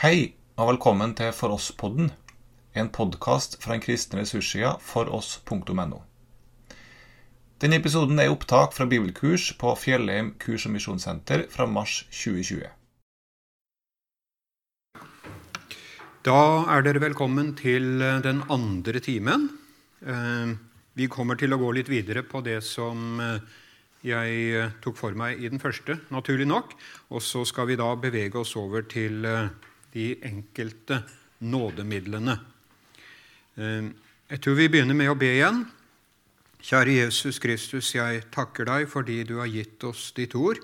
Hei, og velkommen til For oss-podden, en podkast fra den kristne ressurssida foross.no. Denne episoden er opptak fra bibelkurs på Fjellheim kurs- og misjonssenter fra mars 2020. Da er dere velkommen til den andre timen. Eh, Vi kommer til å gå litt videre på det som eh, jeg eh, tok for meg i den første, naturlig nok. Og så skal vi da bevege oss over til de enkelte nådemidlene. Eh, Jeg tror vi begynner med å be igjen. Kjære Jesus Kristus, jeg takker deg fordi du har gitt oss ditt ord,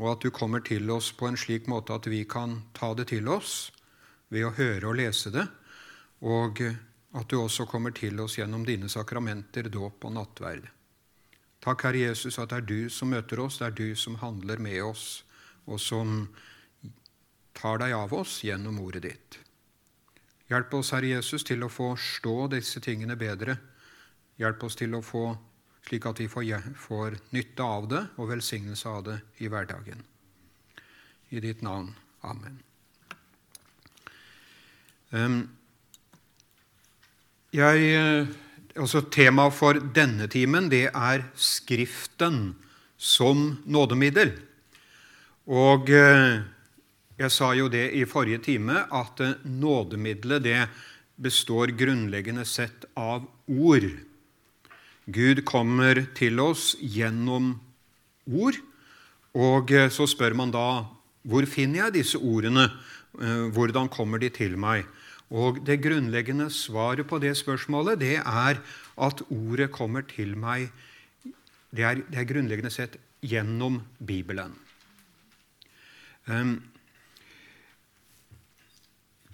og at du kommer til oss på en slik måte at vi kan ta det til oss ved å høre og lese det, og at du også kommer til oss gjennom dine sakramenter, dåp og nattverd. Takk, Herre Jesus, at det er du som møter oss, det er du som handler med oss, og som tar deg av oss gjennom ordet ditt. Hjelp oss, Herre Jesus, til å forstå disse tingene bedre. Hjelp oss til å få slik at vi får, nytte av det og velsignelse av det i hverdagen. I ditt navn. Amen. Jeg, altså Temaet for denne timen det er Skriften som nådemiddel. Og eh, jeg sa jo det i forrige time, at eh, nådemiddelet det består grunnleggende sett av ord. Gud kommer til oss gjennom ord, og så spør man da hvor finner jeg disse ordene? Hvordan kommer de til meg? Og Det grunnleggende svaret på det spørsmålet det er at ordet kommer til meg Det er, det er grunnleggende sett gjennom Bibelen. Um,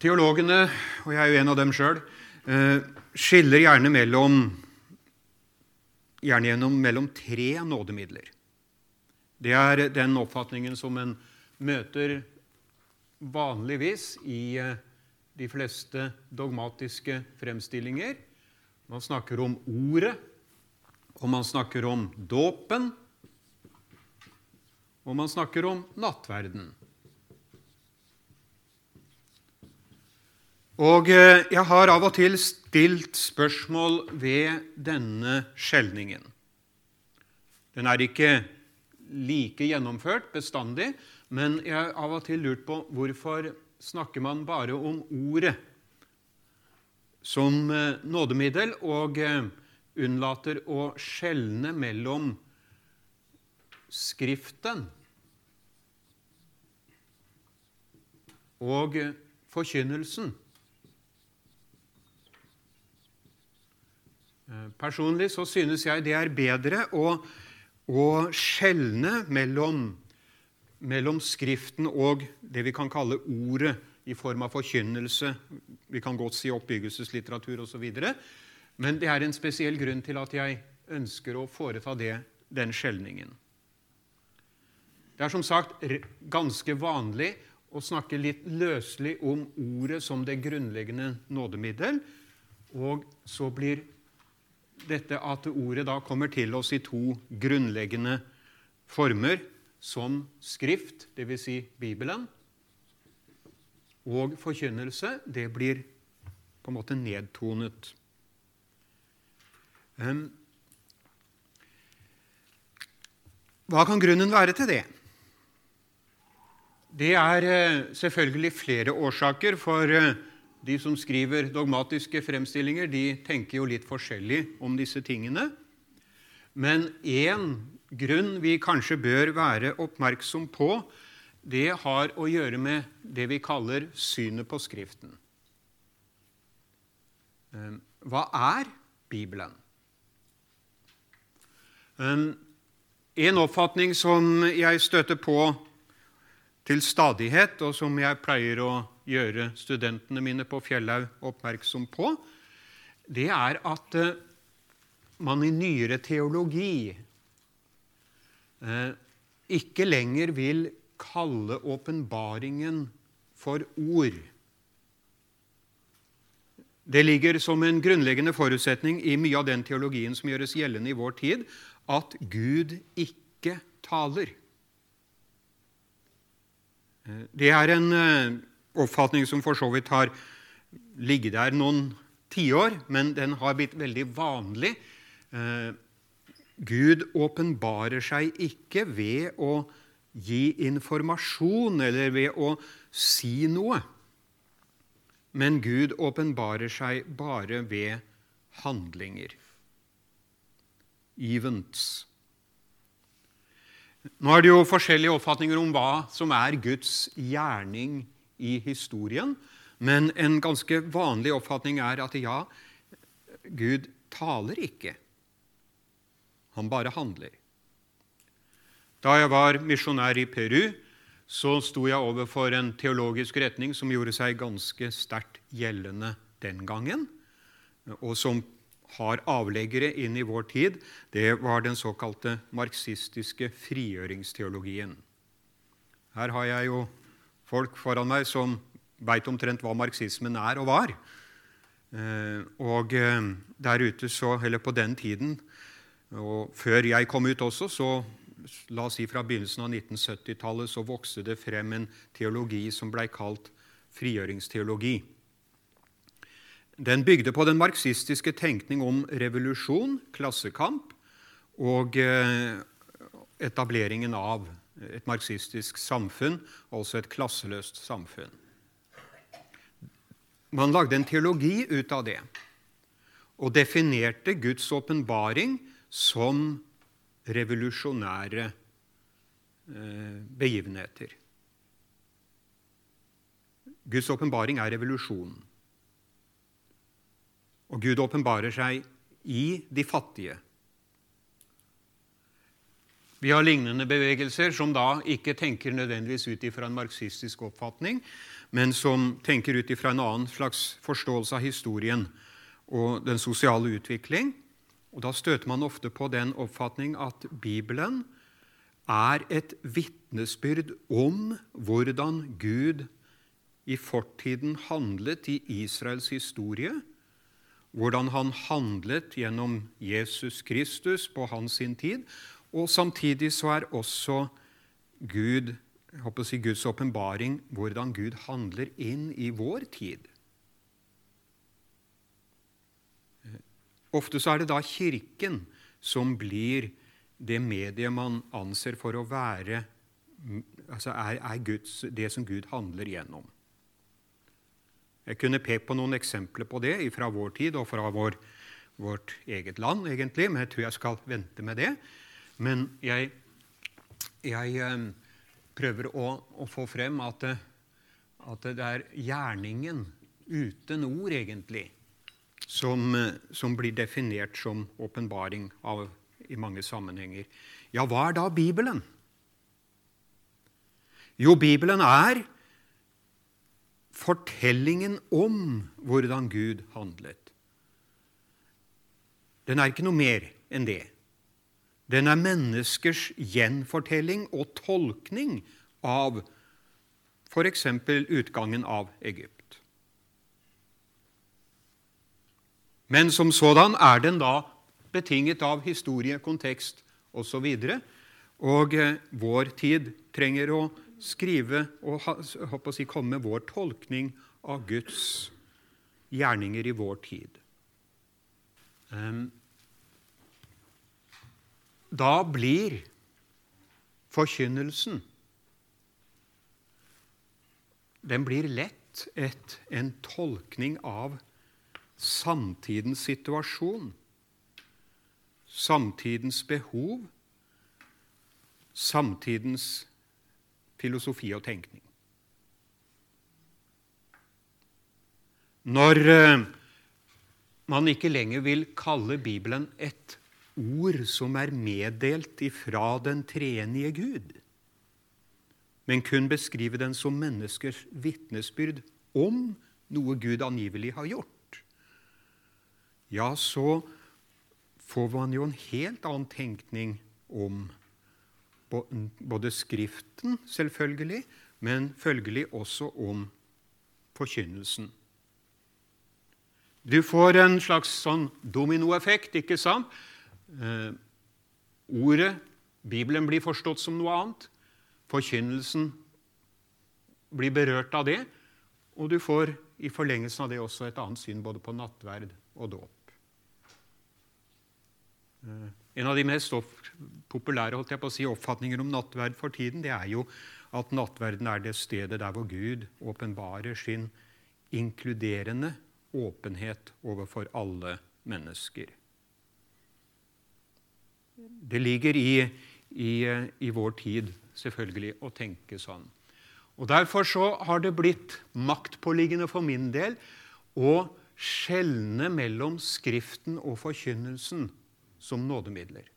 teologene, og jeg er jo en av dem sjøl, uh, skiller gjerne mellom gjerne gjennom mellom tre nådemidler. Det er den oppfatningen som en møter vanligvis i uh, de fleste dogmatiske fremstillinger. Man snakker om ordet, og man snakker om dåpen, og man snakker om nattverden. Og eh, jeg har av og til stilt spørsmål ved denne skjelningen. Den er ikke like gjennomført bestandig, men jeg har av og til lurt på hvorfor snakker man bare om ordet som eh, nådemiddel og eh, unnlater å skjelne mellom Skriften og forkynnelsen. Personlig så synes jeg det er bedre å, å skjelne mellom mellom Skriften og det vi kan kalle ordet i form av forkynnelse. Vi kan godt si oppbyggelseslitteratur osv. Men det er en spesiell grunn til at jeg ønsker å foreta det, den skjelningen. Det er som sagt ganske vanlig å snakke litt løselig om ordet som det grunnleggende nådemiddel. Og så blir dette at ordet da kommer til oss i to grunnleggende former som skrift, dvs. Si Bibelen, og forkynnelse, det blir på en måte nedtonet. Hva kan grunnen være til det? Det er eh, selvfølgelig flere årsaker, for eh, de som skriver dogmatiske fremstillinger, de tenker jo litt forskjellig om disse tingene. Men én grunn vi kanskje bør være oppmerksom på, det har å gjøre med det vi kaller synet på Skriften. Ehm, hva er Bibelen? Ehm, en oppfatning som jeg støter på til stadighet, og som jeg pleier å gjøre studentene mine på Fjellhaug oppmerksom på, det er at eh, man i nyere teologi Eh, ikke lenger vil kalle åpenbaringen for ord. Det ligger som en grunnleggende forutsetning i mye av den teologien som gjøres gjeldende i vår tid, at Gud ikke taler. Eh, det er en oppfatning som for så vidt har ligget der noen tiår, men den har blitt veldig vanlig. Eh, Gud åpenbarer seg ikke ved å gi informasjon eller ved å si noe. Men Gud åpenbarer seg bare ved handlinger. Events. Nå er det jo forskjellige oppfatninger om hva som er Guds gjerning i historien. Men en ganske vanlig oppfatning er at ja, Gud taler ikke. Han bare handler. Da jeg var misjonær i Peru, så sto jeg overfor en teologisk retning som gjorde seg ganske sterkt gjeldende den gangen, og som har avleggere inn i vår tid. Det var den såkalte marxistiske frigjøringsteologien. Her har jeg jo folk foran meg som veit omtrent hva marxismen er og var. Eh, og eh, der ute så, eller på den tiden, og før jeg kom ut også, så la oss si fra begynnelsen av 1970-tallet så vokste det frem en teologi som blei kalt frigjøringsteologi. Den bygde på den marxistiske tenkning om revolusjon, klassekamp og eh, etableringen av et marxistisk samfunn, altså et klasseløst samfunn. Man lagde en teologi ut av det og definerte Guds åpenbaring som revolusjonære eh, begivenheter. Guds åpenbaring er revolusjonen. Og Gud åpenbarer seg i de fattige. Vi har lignende bevegelser som da ikke tenker nødvendigvis ut ifra en marxistisk oppfatning, men som tenker ut ifra en annen slags forståelse av historien og den sosiale utvikling. Og Da støter man ofte på den oppfatning at Bibelen er et vitnesbyrd om hvordan Gud i fortiden handlet i Israels historie, hvordan han handlet gjennom Jesus Kristus på hans sin tid, og samtidig så er også Gud, jeg håper å si Guds åpenbaring hvordan Gud handler inn i vår tid. Ofte så er det da Kirken som blir det mediet man anser for å være altså er, er Guds, det som Gud handler gjennom. Jeg kunne pekt på noen eksempler på det fra vår tid og fra vår, vårt eget land, egentlig, men jeg tror jeg skal vente med det. Men jeg, jeg eh, prøver å, å, få frem at, at det er gjerningen uten ord, egentlig, som, eh, som blir definert som åpenbaring i mange sammenhenger. Ja, hva er da Bibelen? Jo, Bibelen er fortellingen om hvordan Gud handlet. Den er ikke noe mer enn det. Den er menneskers gjenfortelling og tolkning av f.eks. utgangen av Egypt. Men som sådan er den da betinget av historie, kontekst osv. Og, og eh, vår tid trenger å skrive og si, komme med vår tolkning av Guds gjerninger i vår tid. Um, da blir forkynnelsen Den blir lett et, en tolkning av samtidens situasjon, samtidens behov, samtidens filosofi og tenkning. Når eh, man ikke lenger vil kalle Bibelen et ord som er meddelt ifra den treenige Gud, men kun beskrive den som menneskers vitnesbyrd om noe Gud angivelig har gjort, ja, så får man jo en helt annen tenkning om både Skriften, selvfølgelig, men følgelig også om forkynnelsen. Du får en slags sånn dominoeffekt, ikke sant? Eh, ordet, Bibelen, blir forstått som noe annet. Forkynnelsen blir berørt av det. Og du får i forlengelsen av det også et annet syn både på nattverd og dåp. Eh, en av de mest populære holdt jeg på å si, oppfatninger om nattverd for tiden, det er jo at nattverden er det stedet der hvor Gud åpenbarer sin inkluderende åpenhet overfor alle mennesker. Det ligger i, i, i vår tid selvfølgelig å tenke sånn. Og Derfor så har det blitt maktpåliggende for min del å skjelne mellom Skriften og forkynnelsen som nådemidler.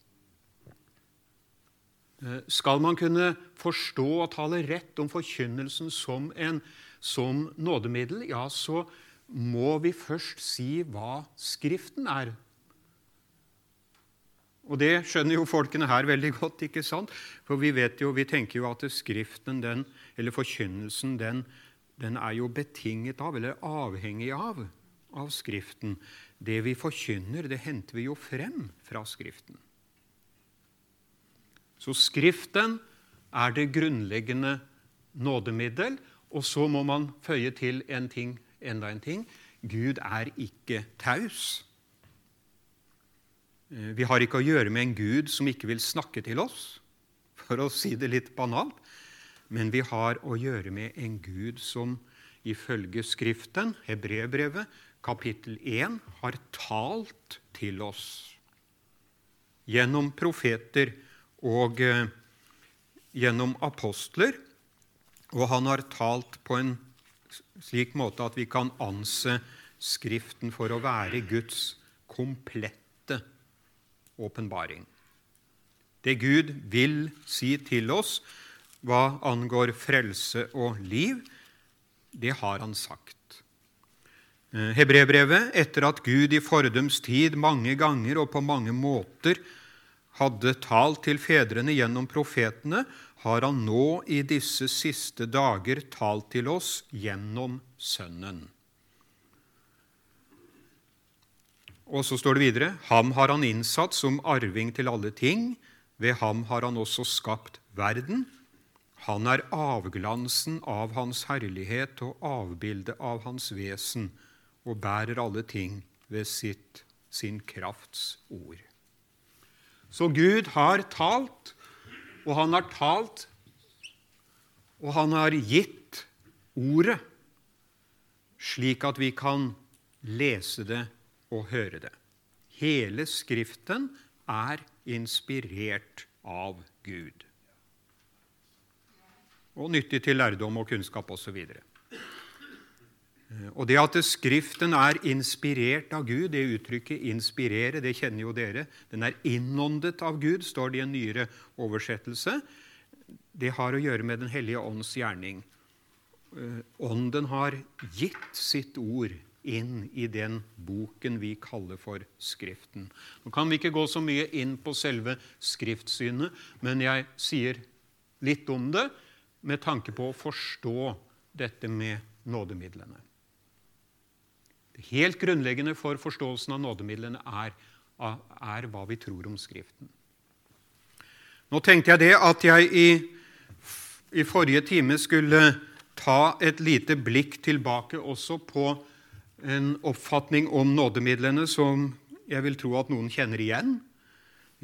Eh, skal man kunne forstå og tale rett om forkynnelsen som, en, som nådemiddel, ja, så må vi først si hva Skriften er og det skjønner jo folkene her veldig godt. ikke sant? For vi vet jo, vi tenker jo at Skriften, den, eller forkynnelsen, den, den, er jo betinget av, eller avhengig av, av Skriften. Det vi forkynner, det henter vi jo frem fra Skriften. Så Skriften er det grunnleggende nådemiddel. Og så må man føye til en ting, enda en ting. Gud er ikke taus. Eh, vi har ikke å gjøre med en Gud som ikke vil snakke til oss, for å si det litt banalt, men vi har å gjøre med en Gud som ifølge Skriften, Hebrebrevet, kapittel 1, har talt til oss gjennom profeter og eh, gjennom apostler. Og han har talt på en slik måte at vi kan anse Skriften for å være Guds komplette åpenbaring. Det Gud vil si til oss hva angår frelse og liv, det har han sagt. Eh, Hebrebrevet, etter at Gud i fordums tid mange ganger og på mange måter hadde talt til fedrene gjennom profetene, har han nå i disse siste dager talt til oss gjennom Sønnen. Og så står det videre Ham har han innsatt som arving til alle ting. Ved ham har han også skapt verden. Han er avglansen av hans herlighet og avbildet av hans vesen og bærer alle ting ved sitt, sin krafts ord. Så Gud har talt, og han har talt, og han har gitt ordet, slik at vi kan lese det å høre det. Hele Skriften er inspirert av Gud. Og nyttig til lærdom og kunnskap osv. Og det at Skriften er inspirert av Gud, det uttrykket 'inspirere', det kjenner jo dere. Den er innåndet av Gud, står det i en nyere oversettelse. Det har å gjøre med Den hellige ånds gjerning. Eh, ånden har gitt sitt ord inn i den boken vi kaller for Skriften. Nå kan vi ikke gå så mye inn på selve skriftsynet, men jeg sier litt om det med tanke på å forstå dette med nådemidlene. Det helt grunnleggende for forståelsen av nådemidlene er, er hva vi tror om Skriften. Nå tenkte jeg det at jeg i, i forrige time skulle ta et lite blikk tilbake også på en oppfatning om nådemidlene som jeg vil tro at noen kjenner igjen,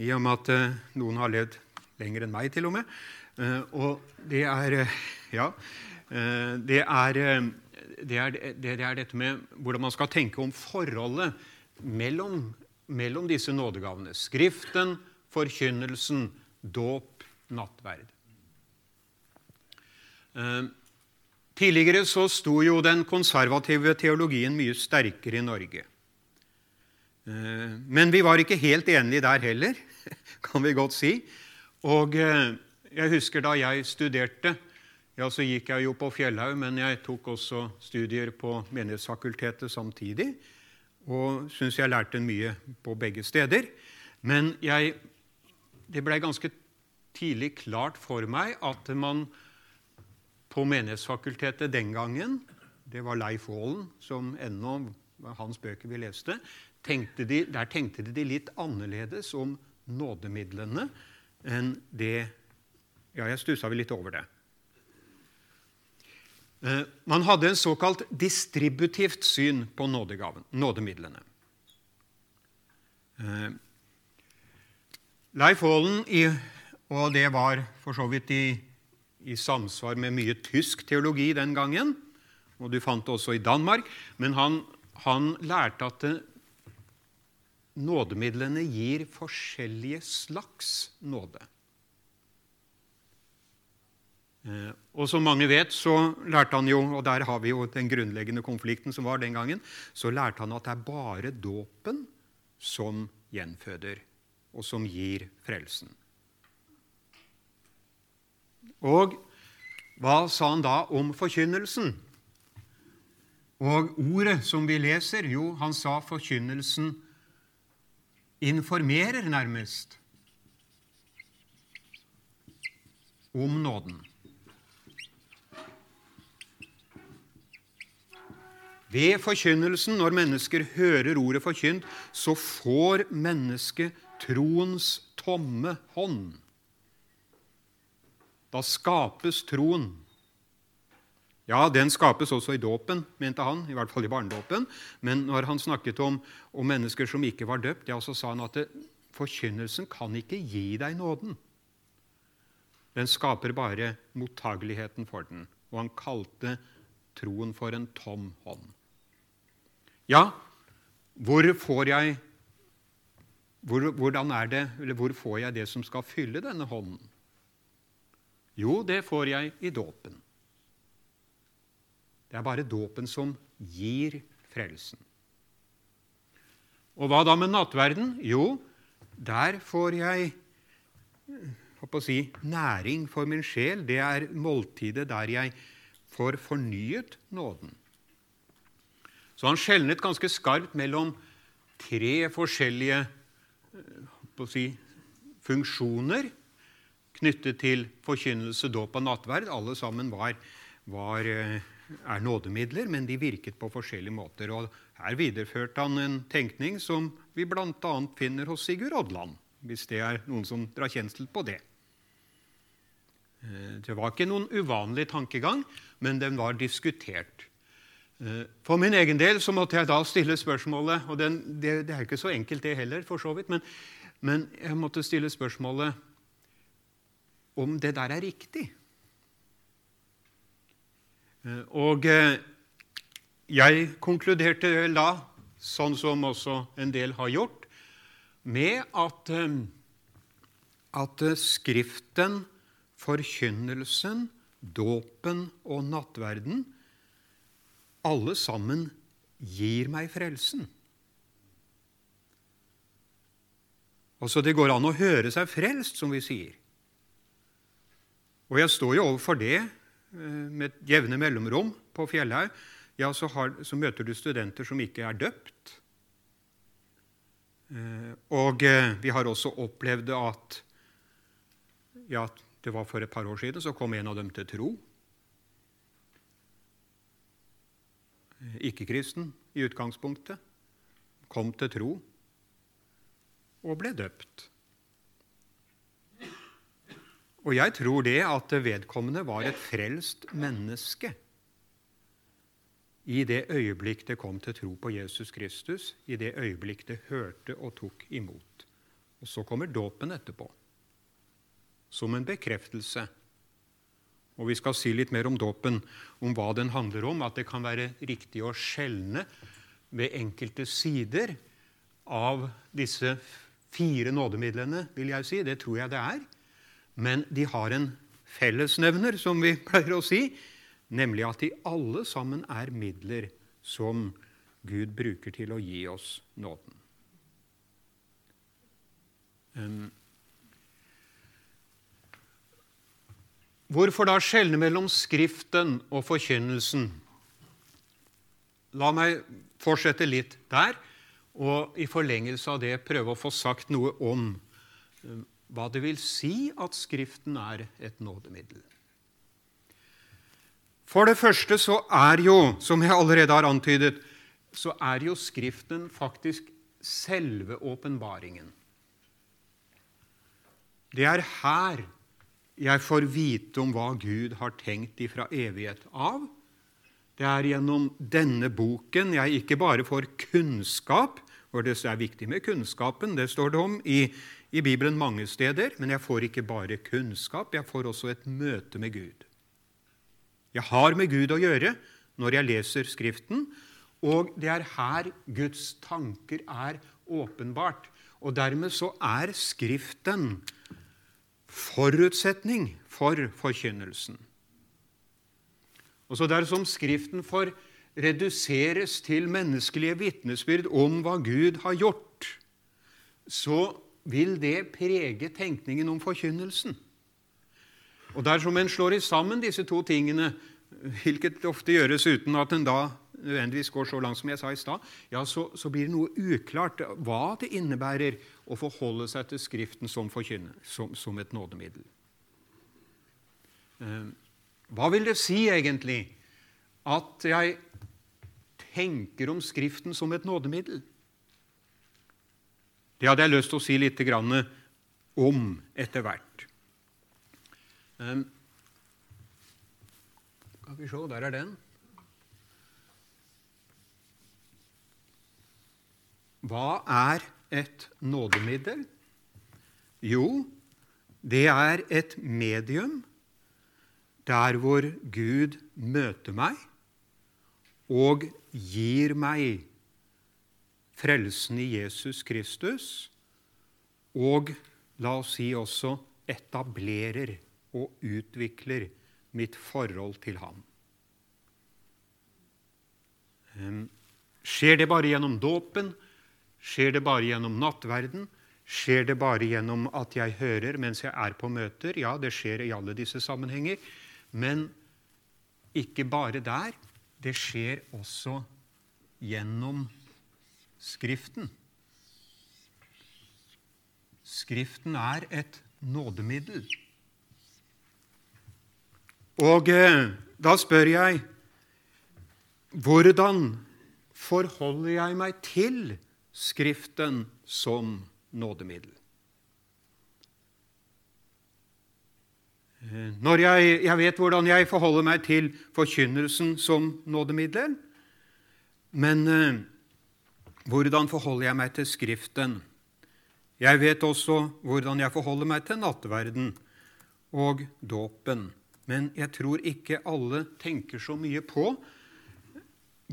i og med at eh, noen har levd lenger enn meg, til og med. Eh, og det er eh, Ja. Det er, det, er, det er, dette med hvordan man skal tenke om forholdet mellom, mellom disse nådegavene. Skriften, forkynnelsen, dåp, nattverd. Tidligere så sto jo den konservative teologien mye sterkere i Norge. Eh, men vi var ikke helt enige der heller, kan vi godt si. Og eh, jeg husker da jeg studerte ja, Så gikk jeg jo på Fjellhaug, men jeg tok også studier på Menighetsfakultetet samtidig. Og syns jeg lærte mye på begge steder. Men jeg, det blei ganske tidlig klart for meg at man på Menighetsfakultetet den gangen, det var Leif Aalen som ennå var hans bøker vi leste, tenkte de, der tenkte de litt annerledes om nådemidlene enn det Ja, jeg stussa vel litt over det. Eh, man hadde en såkalt distributivt syn på nådegaven, nådemidlene. Eh, Leif Aalen, og det var for så vidt i, i, samsvar med mye tysk teologi den gangen, og du fant det også i Danmark, men han, han lærte at nådemidlene gir forskjellige slags nåde. Eh, og som mange vet, så lærte han jo, og der har vi jo den grunnleggende konflikten som var den gangen, så lærte han at det er bare dåpen som gjenføder, og som gir frelsen. Og hva sa han da om forkynnelsen? Og ordet som vi leser, jo, han sa forkynnelsen informerer nærmest om nåden. Ved forkynnelsen, når mennesker hører ordet forkynt, så får mennesket troens tomme hånd. Da skapes troen. Ja, den skapes også i dåpen, mente han, i hvert fall i barnedåpen. Men når han snakket om, om, mennesker som ikke var døpt, ja, så sa han at det, forkynnelsen kan ikke gi deg nåden. Den skaper bare mottageligheten for den. Og han kalte troen for en tom hånd. Ja, hvor får jeg hvor, Hvordan er det, eller hvor får jeg det som skal fylle denne hånden? Jo, det får jeg i dåpen. Det er bare dåpen som gir frelsen. Og hva da med nattverden? Jo, der får jeg å si, næring for min sjel. Det er måltidet der jeg får fornyet nåden. Så han skjelnet ganske skarpt mellom tre forskjellige eh, si, funksjoner knyttet til forkynnelse, dåp og nattverd. Alle sammen var, var, eh, er nådemidler, men de virket på forskjellige måter. Og her videreførte han en tenkning som vi bl.a. finner hos Sigurd Odland, hvis det er noen som drar kjensel på det. Eh, det var ikke noen uvanlig tankegang, men den var diskutert. Eh, for min egen del så måtte jeg da stille spørsmålet Og den, det, det, er ikke så enkelt, det heller, for så vidt, men, men, jeg måtte stille spørsmålet om det der er riktig. Eh, og eh, jeg konkluderte da, sånn som også en del har gjort, med at, at Skriften, forkynnelsen, dåpen og nattverden alle sammen gir meg frelsen. Altså, Det går an å høre seg frelst, som vi sier. Og jeg står jo overfor det eh, med et jevne mellomrom på Fjellhaug. Ja, så, har, så, møter du studenter som ikke er døpt. Eh, og eh, vi har også opplevd at ja, det var for et par år siden så kom en av dem til tro. ikke-kristen i utgangspunktet, kom til tro og ble døpt. Og jeg tror det at vedkommende var et frelst menneske i det øyeblikk det kom til tro på Jesus Kristus, i det øyeblikk det hørte og tok imot. Og så kommer dåpen etterpå, som en bekreftelse og Vi skal si litt mer om dåpen, om hva den handler om. At det kan være riktig å skjelne ved enkelte sider av disse fire nådemidlene, vil jeg si. Det tror jeg det er. Men de har en fellesnevner, som vi pleier å si, nemlig at de alle sammen er midler som Gud bruker til å gi oss nåden. Hvorfor da skjelne mellom Skriften og forkynnelsen? La meg fortsette litt der, og i forlengelse av det prøve å få sagt noe om hva det vil si at Skriften er et nådemiddel. For det første så er jo, som jeg allerede har antydet, så er jo Skriften faktisk selve åpenbaringen. Det er her jeg får vite om hva Gud har tenkt ifra evighet av, Det er gjennom denne boken jeg ikke bare får kunnskap, for det er viktig med kunnskapen, det står det om i, i Bibelen mange steder, men jeg får ikke bare kunnskap, jeg får også et møte med Gud. Jeg har med Gud å gjøre når jeg leser Skriften, og det er her Guds tanker er åpenbart. Og dermed så er Skriften forutsetning for forkynnelsen. Og så Dersom Skriften får reduseres til menneskelige vitnesbyrd om hva Gud har gjort, så vil det prege tenkningen om forkynnelsen. Og Dersom en slår sammen disse to tingene, hvilket ofte gjøres uten at en da nødvendigvis går så langt som jeg sa i stad, ja, så, så, blir det noe uklart hva det innebærer å forholde seg til Skriften som, forkynne, som, som et nådemiddel. Eh, hva vil det si egentlig at jeg tenker om Skriften som et nådemiddel? Det hadde jeg lyst til å si litt om etter hvert. Skal vi se, der er den. Hva er et nådemiddel? Jo, det er et medium der hvor Gud møter meg og gir meg frelsen i Jesus Kristus, og la oss si også etablerer og utvikler mitt forhold til ham. Skjer det bare gjennom dåpen? Skjer det bare gjennom nattverden? Skjer det bare gjennom at jeg hører mens jeg er på møter? Ja, det skjer i alle disse sammenhenger. Men ikke bare der. Det skjer også gjennom Skriften. Skriften er et nådemiddel. Og eh, da spør jeg hvordan forholder jeg meg til Skriften som nådemiddel. Eh, når jeg, jeg, vet hvordan jeg forholder meg til forkynnelsen som nådemiddel, men eh, hvordan forholder jeg meg til Skriften? Jeg vet også hvordan jeg forholder meg til nattverden og dåpen, men jeg tror ikke alle tenker så mye på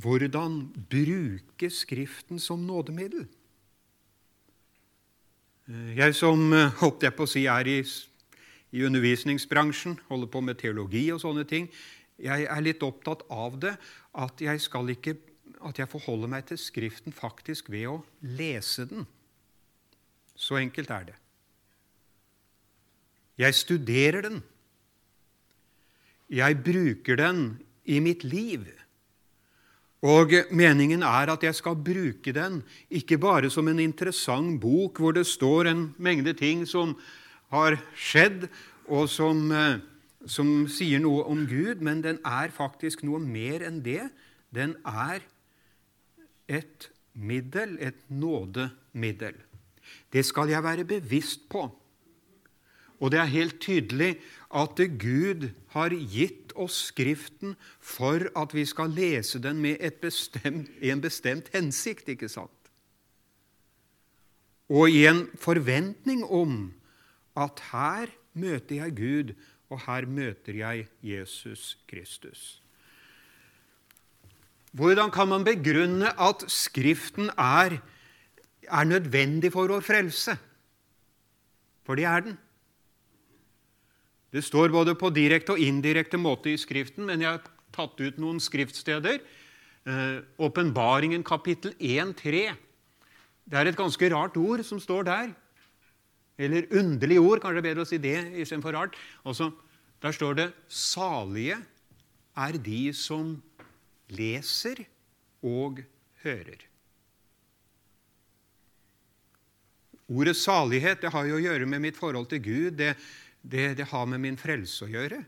hvordan bruke Skriften som nådemiddel. Jeg som eh, holdt jeg på å si, er i, i undervisningsbransjen, holder på med teologi og sånne ting, jeg er litt opptatt av det, at jeg, skal ikke, at jeg forholder meg til Skriften faktisk ved å lese den. Så enkelt er det. Jeg studerer den. Jeg bruker den i mitt liv. Og Meningen er at jeg skal bruke den ikke bare som en interessant bok hvor det står en mengde ting som har skjedd, og som, eh, som sier noe om Gud, men den er faktisk noe mer enn det. Den er et middel, et nådemiddel. Det skal jeg være bevisst på. Og det er helt tydelig at Gud har gitt oss Skriften for at vi skal lese den med bestemt, en bestemt hensikt, ikke sant? Og i en forventning om at her møter jeg Gud, og her møter jeg Jesus Kristus. Hvordan kan man begrunne at Skriften er, er nødvendig for vår frelse? For det er den. Det står både på direkte og indirekte måte i Skriften, men jeg har tatt ut noen skriftsteder. Eh, kapittel 1-3. Det er et ganske rart ord som står der. Eller underlig ord, kanskje det er bedre å si det istedenfor rart. Også, der står det 'Salige er de som leser og hører'. Ordet salighet det har jo å gjøre med mitt forhold til Gud. Det, det, det har med min frelse å gjøre.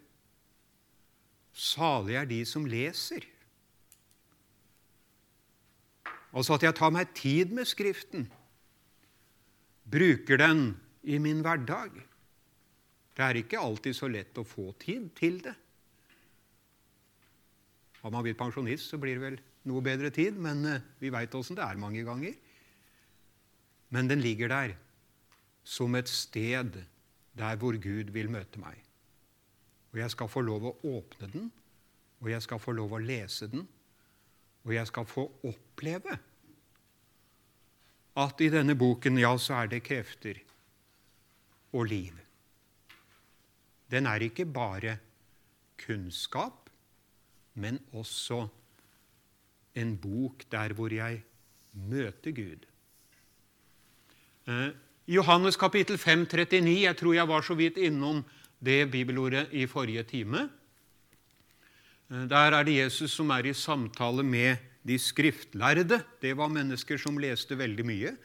Salige er de som leser. Altså at jeg tar meg tid med Skriften, bruker den i min hverdag. Det er ikke alltid så lett å få tid til det. Har man blitt pensjonist, så blir det vel noe bedre tid, men eh, vi veit åssen det er mange ganger. Men den ligger der som et sted der hvor Gud vil møte meg. Og jeg skal få lov å åpne den, og jeg skal få lov å lese den, og jeg skal få oppleve at i denne boken, ja, så er det krefter og liv. Den er ikke bare kunnskap, men også en bok der hvor jeg møter Gud. Eh, Johannes kapittel 5, 39, jeg tror jeg var så vidt innom det bibelordet i forrige time. Eh, der er det Jesus som er i samtale med de skriftlærde. Det var mennesker som leste veldig mye,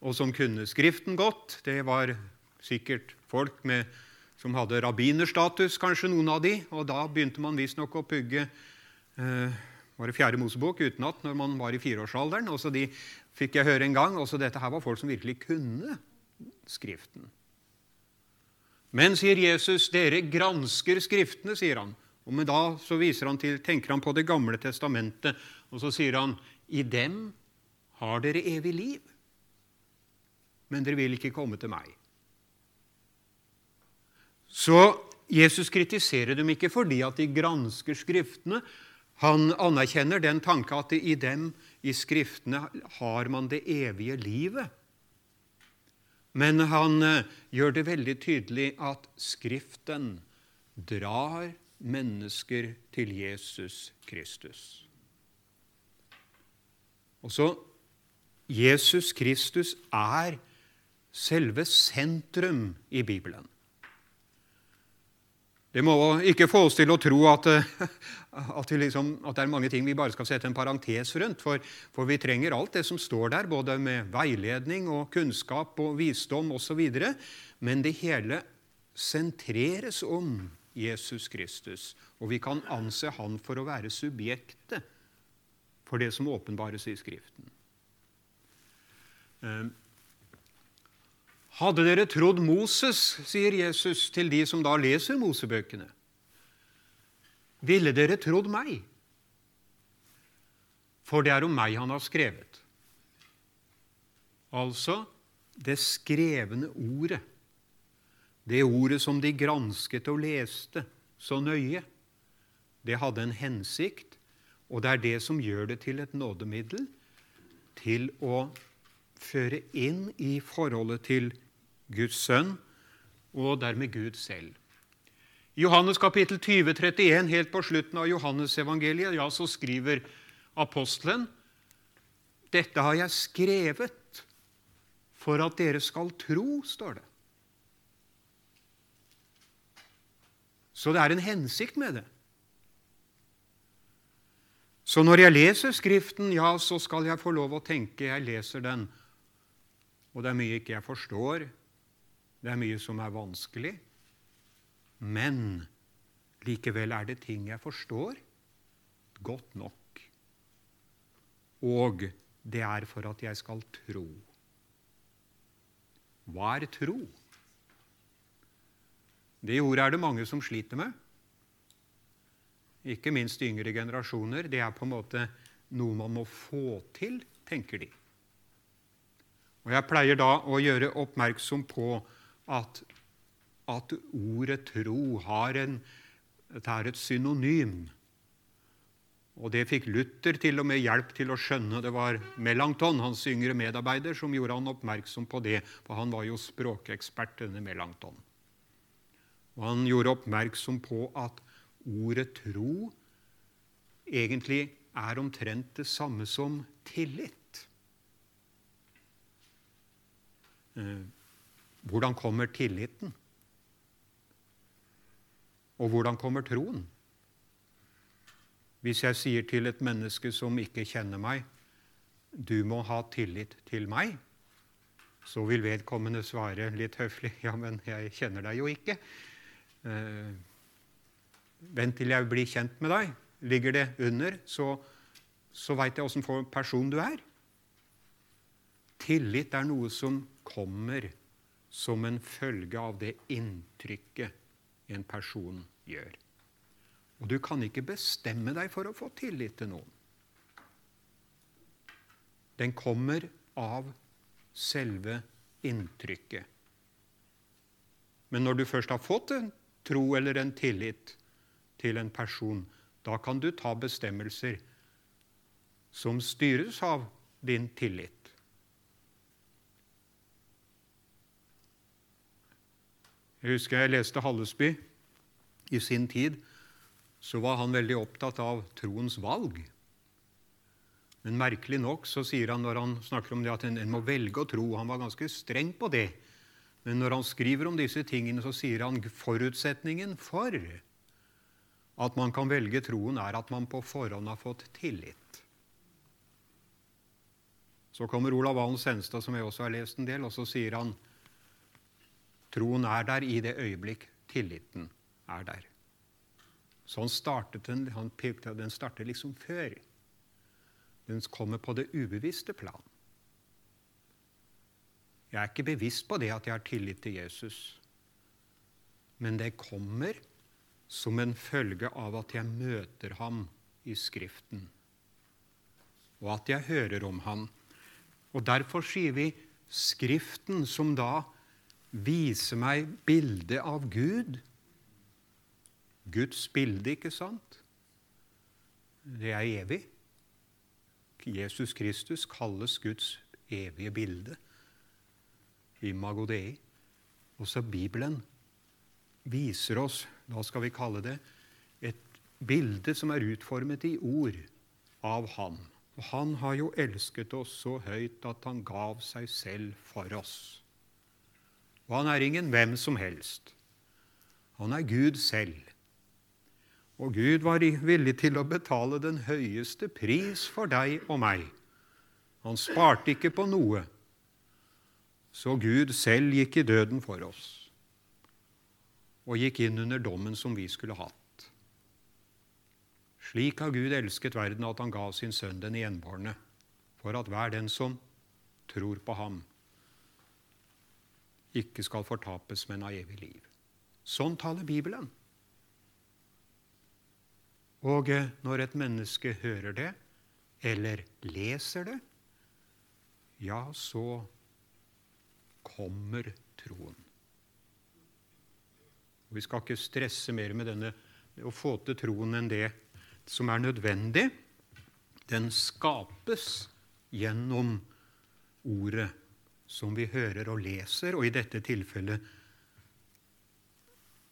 og som kunne Skriften godt. Det var sikkert folk med, som hadde rabbinerstatus, kanskje noen av de, og da begynte man visstnok å pugge eh, var det Fjerde Mosebok utenat når man var i fireårsalderen. Også de fikk jeg høre en gang. Også dette her var folk som virkelig kunne Skriften. Men, sier Jesus, dere gransker Skriftene, sier han. Og med da så viser han til, tenker han på Det gamle testamentet, og så sier han, i dem har dere evig liv, men dere vil ikke komme til meg. Så Jesus kritiserer dem ikke fordi at de gransker Skriftene, han anerkjenner den tanke at i dem, i Skriftene, har man det evige livet. Men han eh, gjør det veldig tydelig at Skriften drar mennesker til Jesus Kristus. Og så Jesus Kristus er selve sentrum i Bibelen. Det må ikke få oss til å tro at, eh, at, liksom, at, det er mange ting vi bare skal sette en parentes rundt. For, for, vi trenger alt det som står der, både med veiledning og kunnskap og visdom osv. Men det hele sentreres om Jesus Kristus, og vi kan anse han for å være subjektet for det som åpenbares i Skriften. Hadde dere trodd Moses, sier Jesus til de som da leser Mosebøkene, ville dere trodd meg? For det er om meg han har skrevet. Altså det skrevne ordet. Det ordet som de gransket og leste så nøye. Det hadde en hensikt, og det er det som gjør det til et nådemiddel til å føre inn i forholdet til Guds sønn, og dermed Gud selv. I Johannes kapittel 20, 31, helt på slutten av Johannesevangeliet, ja, så skriver apostelen dette har jeg skrevet for at dere skal tro, står det. Så det er en hensikt med det. Så når jeg leser Skriften, ja, så skal jeg få lov å tenke jeg leser den, og det er mye ikke jeg forstår, det er mye som er vanskelig. Men likevel er det ting jeg forstår godt nok. Og det er for at jeg skal tro. Hva er tro? Det ordet er det mange som sliter med. Ikke minst yngre generasjoner. Det er på en måte noe man må få til, tenker de. Og Jeg pleier da å gjøre oppmerksom på at, at ordet tro har en, det er et synonym. Og Det fikk Luther til og med hjelp til å skjønne. Det var Melanchthon, hans yngre medarbeider, som gjorde han oppmerksom på det. For han var jo språkekspert, denne Melanchthon. Og Han gjorde oppmerksom på at ordet tro egentlig er omtrent det samme som tillit. Eh, hvordan kommer tilliten? Og hvordan kommer troen? Hvis jeg sier til et menneske som ikke kjenner meg, du må ha tillit til meg, så vil vedkommende svare litt høflig ja, men jeg kjenner deg jo ikke. Eh, vent til jeg blir kjent med deg. Ligger det under, så, så veit jeg åssen person du er. Tillit er noe som kommer som en følge av det inntrykket en person gjør. Og du kan ikke bestemme deg for å få tillit til noen. Den kommer av selve inntrykket. Men når du først har fått en tro eller en tillit til en person, da kan du ta bestemmelser som styres av din tillit. Jeg husker jeg leste Hallesby i sin tid. Så var han veldig opptatt av troens valg. Men merkelig nok så sier han når han snakker om det at en, en må velge å tro Han var ganske streng på det. Men når han skriver om disse tingene, så sier han forutsetningen for at man kan velge troen, er at man på forhånd har fått tillit. Så kommer Olav Valen Senstad, som jeg også har lest en del, og så sier han troen er der i det øyeblikk tilliten er der. Sånn startet den. Han pekte den starter liksom før. Den kommer på det ubevisste plan. Jeg er ikke bevisst på det at jeg har tillit til Jesus. Men det kommer som en følge av at jeg møter ham i Skriften, og at jeg hører om ham. Og Derfor sier vi Skriften, som da viser meg bildet av Gud. Guds bilde, ikke sant? Det er evig. Jesus Kristus kalles Guds evige bilde. Imago Dei. Også Bibelen viser oss, hva skal vi kalle det, et bilde som er utformet i ord av Han. Og Han har jo elsket oss så høyt at Han gav seg selv for oss. Og han er ingen hvem som helst. Han er Gud selv. Og Gud var villig til å betale den høyeste pris for deg og meg. Han sparte ikke på noe. Så Gud selv gikk i døden for oss og gikk inn under dommen som vi skulle hatt. Slik har Gud elsket verden at han ga sin sønn den enbårne, for at hver den som tror på ham, ikke skal fortapes, men av evig liv. Sånn taler Bibelen. Og eh, når et menneske hører det, eller leser det, ja, så kommer troen. Og Vi skal ikke stresse mer med denne, å få til troen enn det som er nødvendig. Den skapes gjennom ordet som vi hører og leser, og i dette tilfellet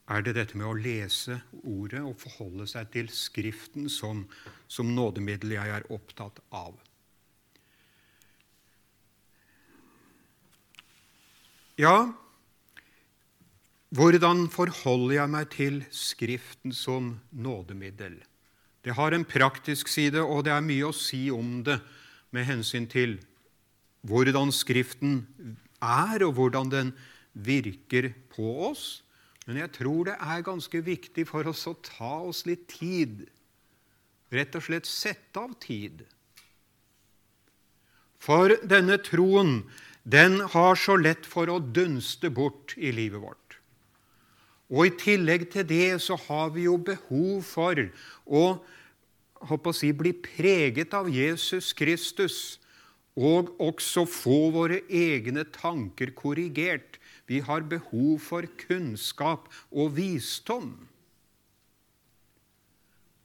er det dette med å lese ordet og forholde seg til Skriften som, som nådemiddel jeg er opptatt av. Ja, hvordan forholder jeg meg til Skriften som nådemiddel? Det har en praktisk side, og det er mye å si om det med hensyn til hvordan Skriften er, og hvordan den virker på oss. Men jeg tror det er ganske viktig for oss å ta oss litt tid. Rett og slett sette av tid. For denne troen, den har så lett for å dunste bort i livet vårt. Og i tillegg til det så har vi jo behov for å, å si, bli preget av Jesus Kristus og også få våre egne tanker korrigert. Vi har behov for kunnskap og visdom.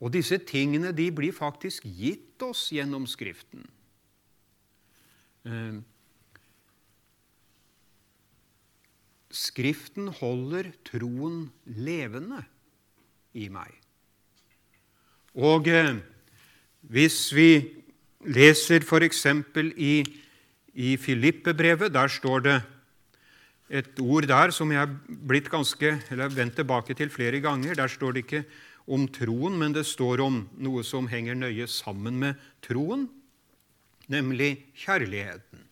Og disse tingene de blir faktisk gitt oss gjennom Skriften. Eh, Skriften holder troen levende i meg. Og eh, hvis vi leser f.eks. i, i Filippe-brevet, der står det et ord der som jeg blitt ganske, eller vendt tilbake til flere ganger. Der står det ikke om troen, men det står om noe som henger nøye sammen med troen, nemlig kjærligheten.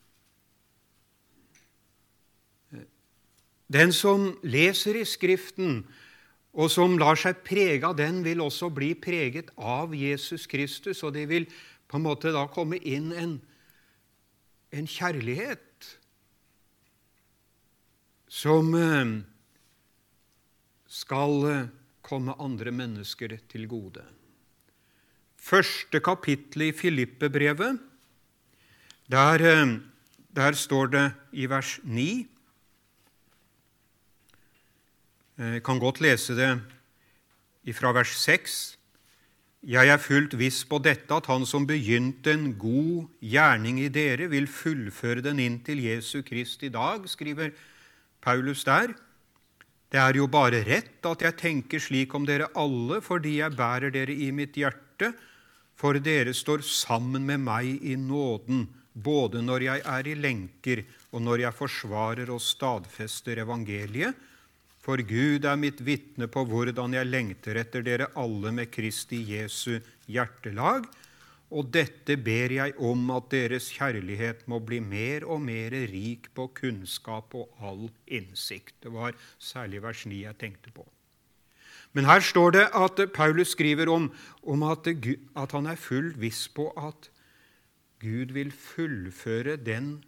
Den som leser i Skriften, og som lar seg prege av den, vil også bli preget av Jesus Kristus, og det vil på en måte da komme inn en, en kjærlighet som eh, skal eh, komme andre mennesker til gode. Første kapittel i Filippe-brevet, der, eh, der står det i vers 9 Jeg kan godt lese det fra vers 6. Jeg er fullt viss på dette, at Han som begynte en god gjerning i dere, vil fullføre den inn til Jesu Krist i dag, skriver Paulus der. Det er jo bare rett at jeg tenker slik om dere alle, fordi jeg bærer dere i mitt hjerte, for dere står sammen med meg i nåden, både når jeg er i lenker, og når jeg forsvarer og stadfester evangeliet, for Gud er mitt vitne på hvordan jeg lengter etter dere alle med Kristi Jesu hjertelag, og dette ber jeg om at deres kjærlighet må bli mer og mer rik på kunnskap og all innsikt. Det var særlig vers 9 jeg tenkte på. Men her står det at Paulus skriver om, om at, at, han er fullt viss på at Gud vil fullføre den,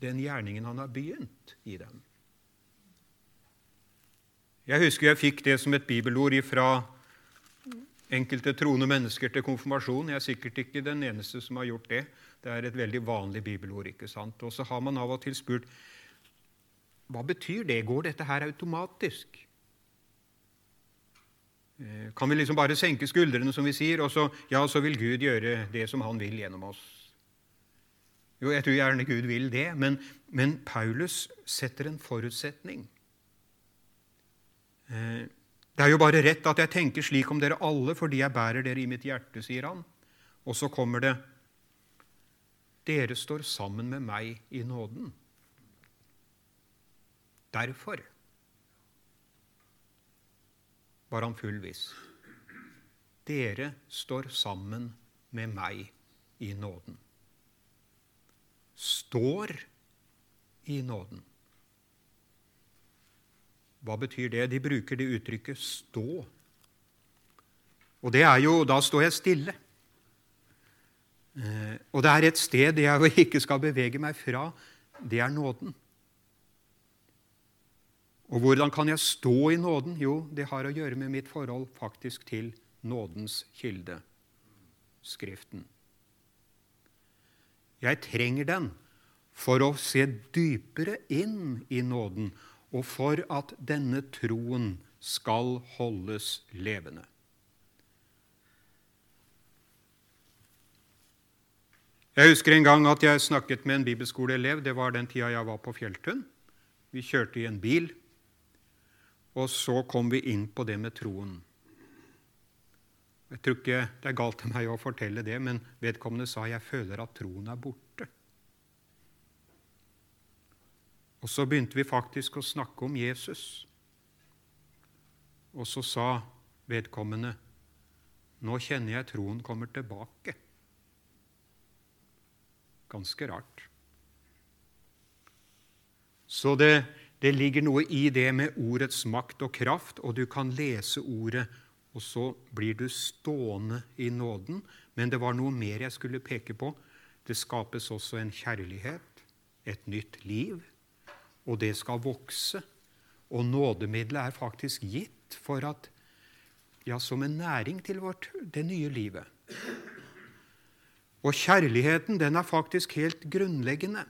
den gjerningen han har begynt i dem. Jeg husker jeg fikk det som et bibelord fra enkelte troende mennesker til konfirmasjon. Jeg er sikkert ikke den eneste som har gjort det. Det er et veldig vanlig bibelord. ikke sant? Og så har man av og til spurt hva betyr det? Går dette her automatisk? Eh, kan vi liksom bare senke skuldrene, som vi sier, og så, ja, så vil Gud gjøre det som han vil gjennom oss? Jo, jeg tror gjerne Gud vil det, men, men Paulus setter en forutsetning. Eh, det er jo bare rett at jeg tenker slik om dere alle fordi jeg bærer dere i mitt hjerte, sier han. Og så kommer det Dere står sammen med meg i nåden. Derfor var han full viss. Dere står sammen med meg i nåden. Står i nåden. Hva betyr det? De bruker det uttrykket 'stå'. Og det er jo Da står jeg stille. Eh, og det er et sted jeg ikke skal bevege meg fra. Det er nåden. Og hvordan kan jeg stå i nåden? Jo, det har å gjøre med mitt forhold faktisk til nådens kilde, Skriften. Jeg trenger den for å se dypere inn i nåden og for at denne troen skal holdes levende. Jeg husker en gang at jeg snakket med en bibelskoleelev. Det var den tida jeg var på Fjelltun. Vi kjørte i en bil, og så kom vi inn på det med troen. Jeg tror ikke det er galt av meg å fortelle det, men vedkommende sa jeg føler at troen er borte. Og så begynte vi faktisk å snakke om Jesus. Og så sa vedkommende nå kjenner jeg troen kommer tilbake. Ganske rart. Så det, det, ligger noe i det med ordets makt og kraft, og du kan lese ordet, og så blir du stående i nåden. Men det var noe mer jeg skulle peke på. Det skapes også en kjærlighet, et nytt liv og det skal vokse. Og nådemiddelet er faktisk gitt for at, ja, som en næring til vårt, det nye livet. Og kjærligheten den er faktisk helt grunnleggende.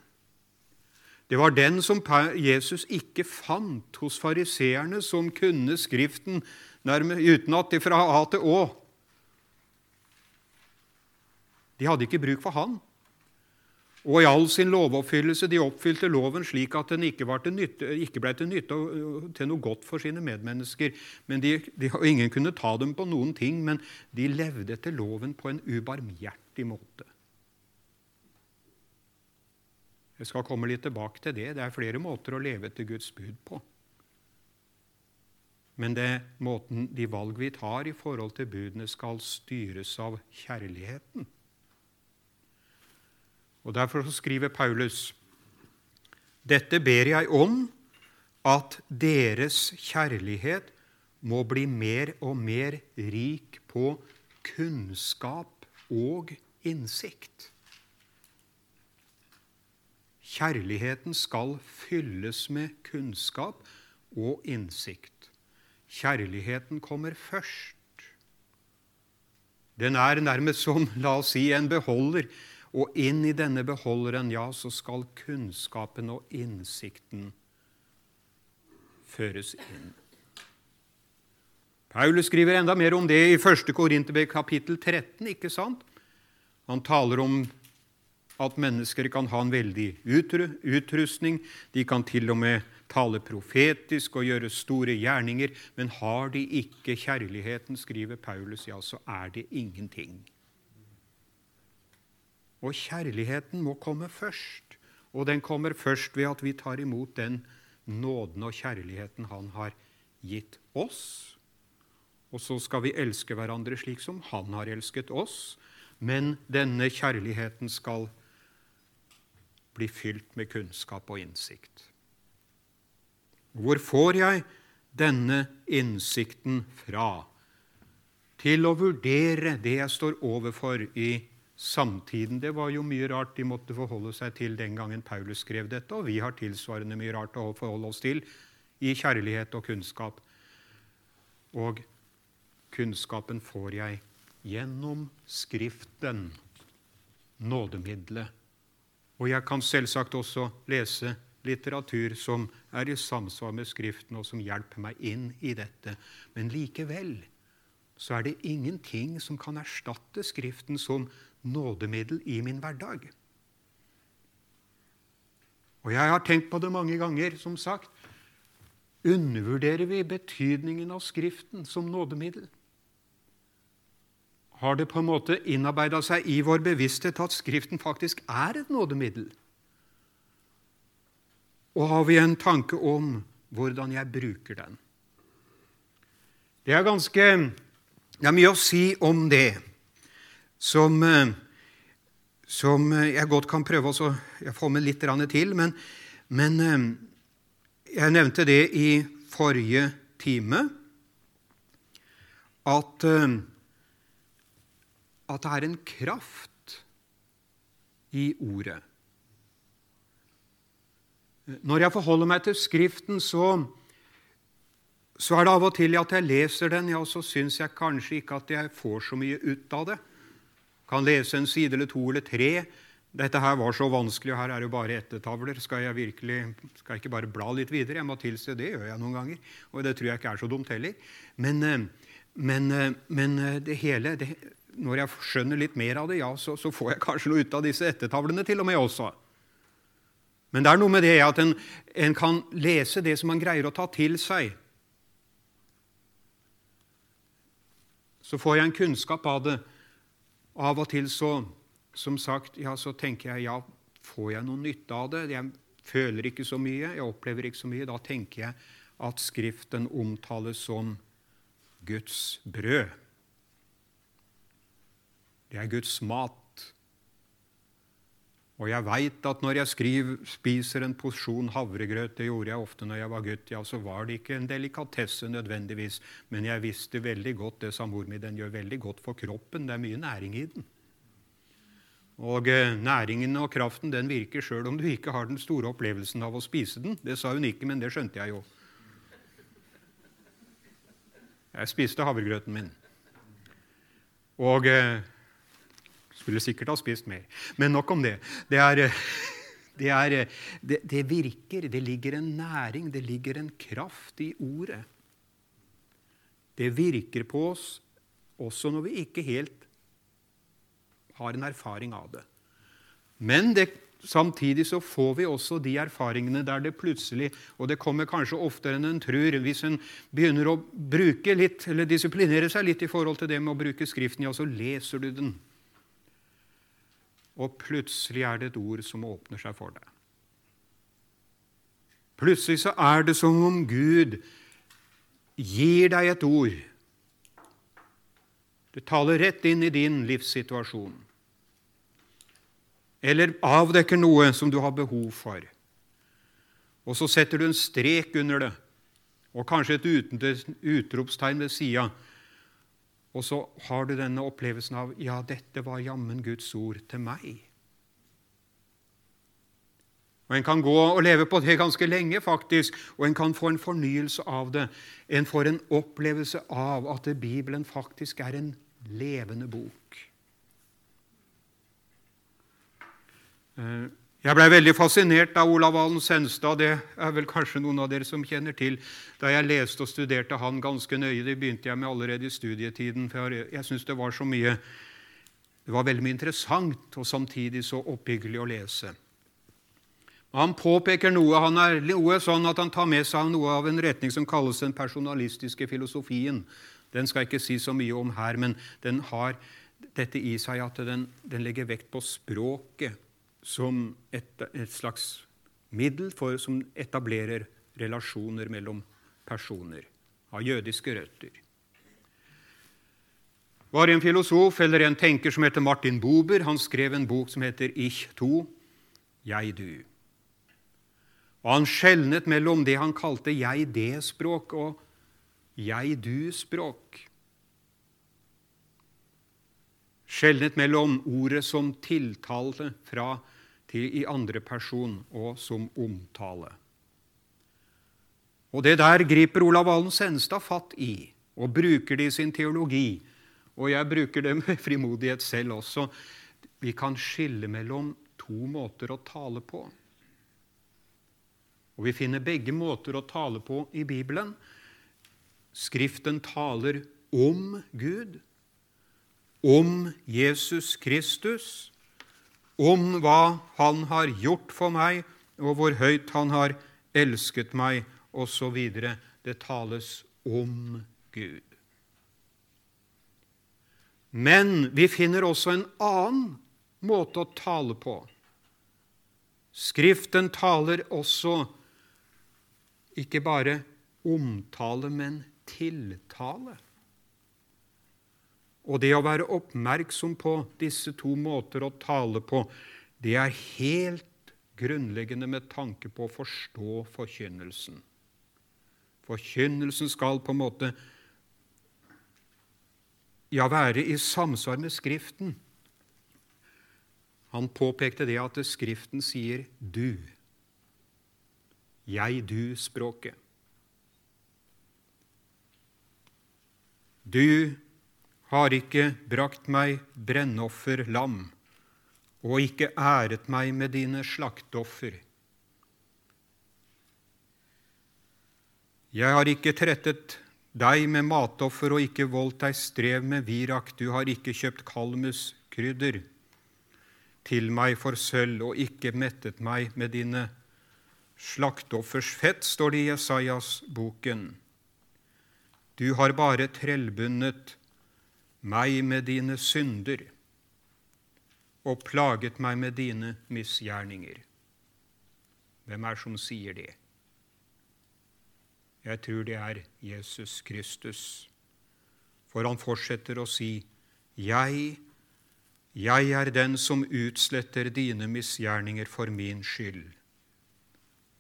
Det var den som Jesus ikke fant hos fariseerne, som kunne Skriften nærmest utenat fra A til Å. De hadde ikke bruk for han og i all sin lovoppfyllelse de oppfylte loven slik at den ikke, til nytte, ikke ble til nytte til noe godt for sine medmennesker. Men de, de, Ingen kunne ta dem på noen ting, men de levde etter loven på en ubarmhjertig måte. Jeg skal komme litt tilbake til det. Det er flere måter å leve etter Guds bud på. Men det måten de valg vi tar i forhold til budene, skal styres av kjærligheten. Og Derfor skriver Paulus dette ber jeg om, at deres kjærlighet må bli mer og mer rik på kunnskap og innsikt. Kjærligheten skal fylles med kunnskap og innsikt. kjærligheten kommer først. Den er nærmest som la oss si, en beholder, og inn i denne beholderen, ja, så skal kunnskapen og innsikten føres inn. Paulus skriver enda mer om det i 1. Korinterbrev kapittel 13. ikke sant? Han taler om at mennesker kan ha en veldig utrustning. De kan til og med tale profetisk og gjøre store gjerninger. Men har de ikke kjærligheten, skriver Paulus, ja, så er det ingenting. Og kjærligheten må komme først. Og den kommer først ved at vi tar imot den nåden og kjærligheten Han har gitt oss. Og så skal vi elske hverandre slik som Han har elsket oss. Men denne kjærligheten skal bli fylt med kunnskap og innsikt. Hvor får jeg denne innsikten fra? Til å vurdere det jeg står overfor i samtiden. Det var jo mye rart de måtte forholde seg til den gangen Paulus skrev dette, og vi har tilsvarende mye rart å forholde oss til i kjærlighet og kunnskap. Og kunnskapen får jeg gjennom Skriften, nådemiddelet. Og jeg kan selvsagt også lese litteratur som er i samsvar med Skriften, og som hjelper meg inn i dette. Men likevel så er det ingenting som kan erstatte Skriften som nådemiddel i min hverdag. Og jeg har tenkt på det mange ganger, som sagt. Undervurderer vi betydningen av Skriften som nådemiddel? har det på en måte innarbeida seg i vår bevissthet at Skriften faktisk er et nådemiddel? Og har vi en tanke om hvordan jeg bruker den? Det er ganske Det er mye å si om det som, som jeg godt kan prøve å få med litt til. Men, men jeg nevnte det i forrige time at at det er en kraft i ordet. Når jeg forholder meg til Skriften, så, så er det av og til at jeg leser den, ja, så syns jeg kanskje ikke at jeg får så mye ut av det. Kan lese en side eller to eller tre. Dette her var så vanskelig, og her er det bare ettertavler. Skal jeg virkelig, skal jeg ikke bare bla litt videre? Jeg må tilse det, gjør jeg noen ganger. Og det tror jeg ikke er så dumt heller. Men, eh, men, eh, men eh, det hele det, når jeg skjønner litt mer av det, ja, så, så, får jeg kanskje noe ut av disse ettertavlene til og med også. Men det er noe med det at en, en kan lese det som man greier å ta til seg. Så får jeg en kunnskap av det. Av og til så, som sagt, ja, så tenker jeg ja, får jeg noe nytte av det? Jeg føler ikke så mye, jeg opplever ikke så mye. Da tenker jeg at Skriften omtales som Guds brød. Det er Guds mat. Og jeg veit at når jeg skriver, spiser en porsjon havregrøt, det gjorde jeg ofte når jeg var gutt, ja, så var det ikke en delikatesse nødvendigvis, men jeg visste veldig godt det sa mor mi, den gjør veldig godt for kroppen. Det er mye næring i den. Og eh, næringen og kraften den virker sjøl om du ikke har den store opplevelsen av å spise den. Det sa hun ikke, men det skjønte jeg jo. Jeg spiste havregrøten min. Og eh, skulle sikkert ha spist mer. Men nok om det. Det, er, det, er, det, det virker. Det ligger en næring, det ligger en kraft i ordet. Det virker på oss også når vi ikke helt har en erfaring av det. Men det, samtidig så får vi også de erfaringene der det plutselig Og det kommer kanskje oftere enn en tror. Hvis en begynner å bruke litt, eller disiplinere seg litt i forhold til det med å bruke Skriften, ja, så leser du den og plutselig er det et ord som åpner seg for deg. Plutselig så er det som om Gud gir deg et ord. Det taler rett inn i din livssituasjon. Eller avdekker noe som du har behov for. Og så setter du en strek under det, og kanskje et utropstegn ved sida og så har du denne opplevelsen av ja, dette var jammen Guds ord til meg. Og En kan gå og leve på det ganske lenge, faktisk, og en kan få en fornyelse av det. En får en opplevelse av at Bibelen faktisk er en levende bok. Jeg blei veldig fascinert av Olav Valen Senstad. Det er vel kanskje noen av dere som kjenner til. Da jeg leste og studerte han ganske nøye, det begynte jeg med allerede i studietiden, for jeg syns det var så mye Det var veldig mye interessant og samtidig så oppbyggelig å lese. Han påpeker noe han er noe sånn at han tar med seg noe av en retning som kalles den personalistiske filosofien. Den skal jeg ikke si så mye om her, men den har dette i seg at den, den legger vekt på språket som et, et slags middel for, som etablerer relasjoner mellom personer av jødiske røtter. var en filosof eller en tenker som heter Martin Buber. Han skrev en bok som heter Ich to, jeg du. Og Han skjelnet mellom det han kalte jeg-det-språk og jeg-du-språk. Skjelnet mellom ordet som tiltale fra til i andre person og som omtale. Og Det der griper Olav Valen Senstad fatt i og bruker det i sin teologi. Og jeg bruker det med frimodighet selv også. Vi kan skille mellom to måter å tale på. Og Vi finner begge måter å tale på i Bibelen. Skriften taler om Gud, om Jesus Kristus, om hva Han har gjort for meg, og hvor høyt Han har elsket meg, osv. Det tales om Gud. Men vi finner også en annen måte å tale på. Skriften taler også ikke bare omtale, men tiltale. Og det å være oppmerksom på disse to måter å tale på, det er helt grunnleggende med tanke på å forstå forkynnelsen. Forkynnelsen skal på en måte ja, være i samsvar med Skriften. Han påpekte det at Skriften sier 'du'. Jeg-du-språket. Du har ikke brakt meg brennoffer lam, og ikke æret meg med dine slaktoffer. Jeg har ikke trettet deg med matoffer og ikke voldt deg strev med virak. Du har ikke kjøpt kalmuskrydder til meg for sølv og ikke mettet meg med dine slaktoffers fett, står det i Jesajas-boken. Du har bare trellbundet meg med dine synder og plaget meg med dine misgjerninger. Hvem er som sier det? Jeg tror det er Jesus Kristus. For han fortsetter å si, 'Jeg, jeg er den som utsletter dine misgjerninger for min skyld.'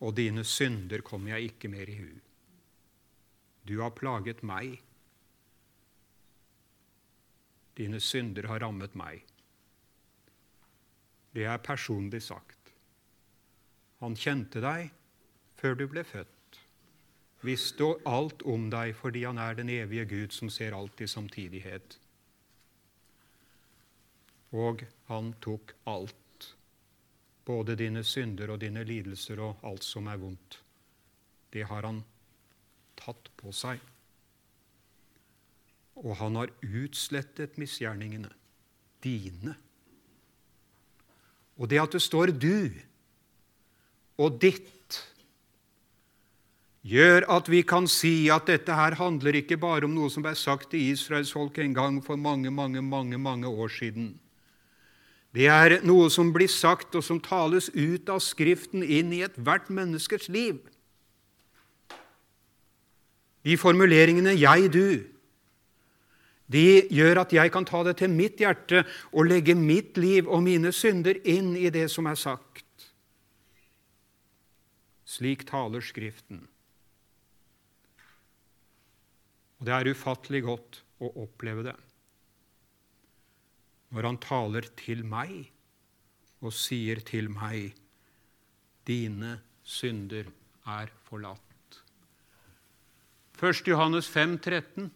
'Og dine synder kommer jeg ikke mer i hu.' Du har plaget meg Dine synder har rammet meg. Det er personlig sagt. Han kjente deg før du ble født, visste alt om deg fordi han er den evige Gud som ser alt i samtidighet. Og han tok alt, både dine synder og dine lidelser og alt som er vondt. Det har han tatt på seg og han har utslettet misgjerningene, dine. Og det at det står 'du' og 'ditt', gjør at vi kan si at dette her handler ikke bare om noe som ble sagt til israelsfolket en gang for mange, mange, mange, mange år siden. Det er noe som blir sagt, og som tales ut av Skriften inn i ethvert menneskers liv. De formuleringene 'jeg, du', de gjør at jeg kan ta det til mitt hjerte og legge mitt liv og mine synder inn i det som er sagt. Slik taler Skriften. Og det er ufattelig godt å oppleve det. Når han taler til meg og sier til meg dine synder er forlatt. 1. Johannes 5, 13.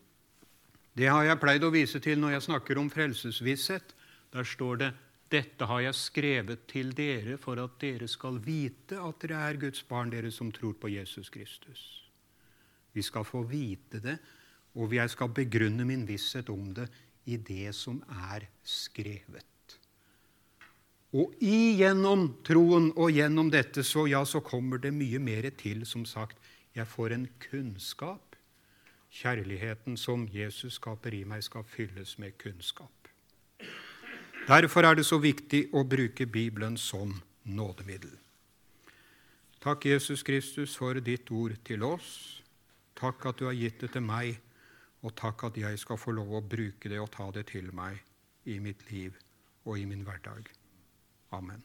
Det har jeg pleid å vise til når jeg snakker om frelsesvisshet. Der står det dette har jeg skrevet til dere for at dere skal vite at dere er Guds barn, dere som tror på Jesus Kristus. Vi skal få vite det, og jeg skal begrunne min visshet om det i det som er skrevet. Og igjennom troen og gjennom dette så, ja, så kommer det mye mer til. Som sagt, jeg får en kunnskap. Kjærligheten som Jesus skaper i meg, skal fylles med kunnskap. Derfor er det så viktig å bruke Bibelen som nådemiddel. Takk, Jesus Kristus, for ditt ord til oss. Takk at du har gitt det til meg, og takk at jeg skal få lov å bruke det og ta det til meg i mitt liv og i min hverdag. Amen.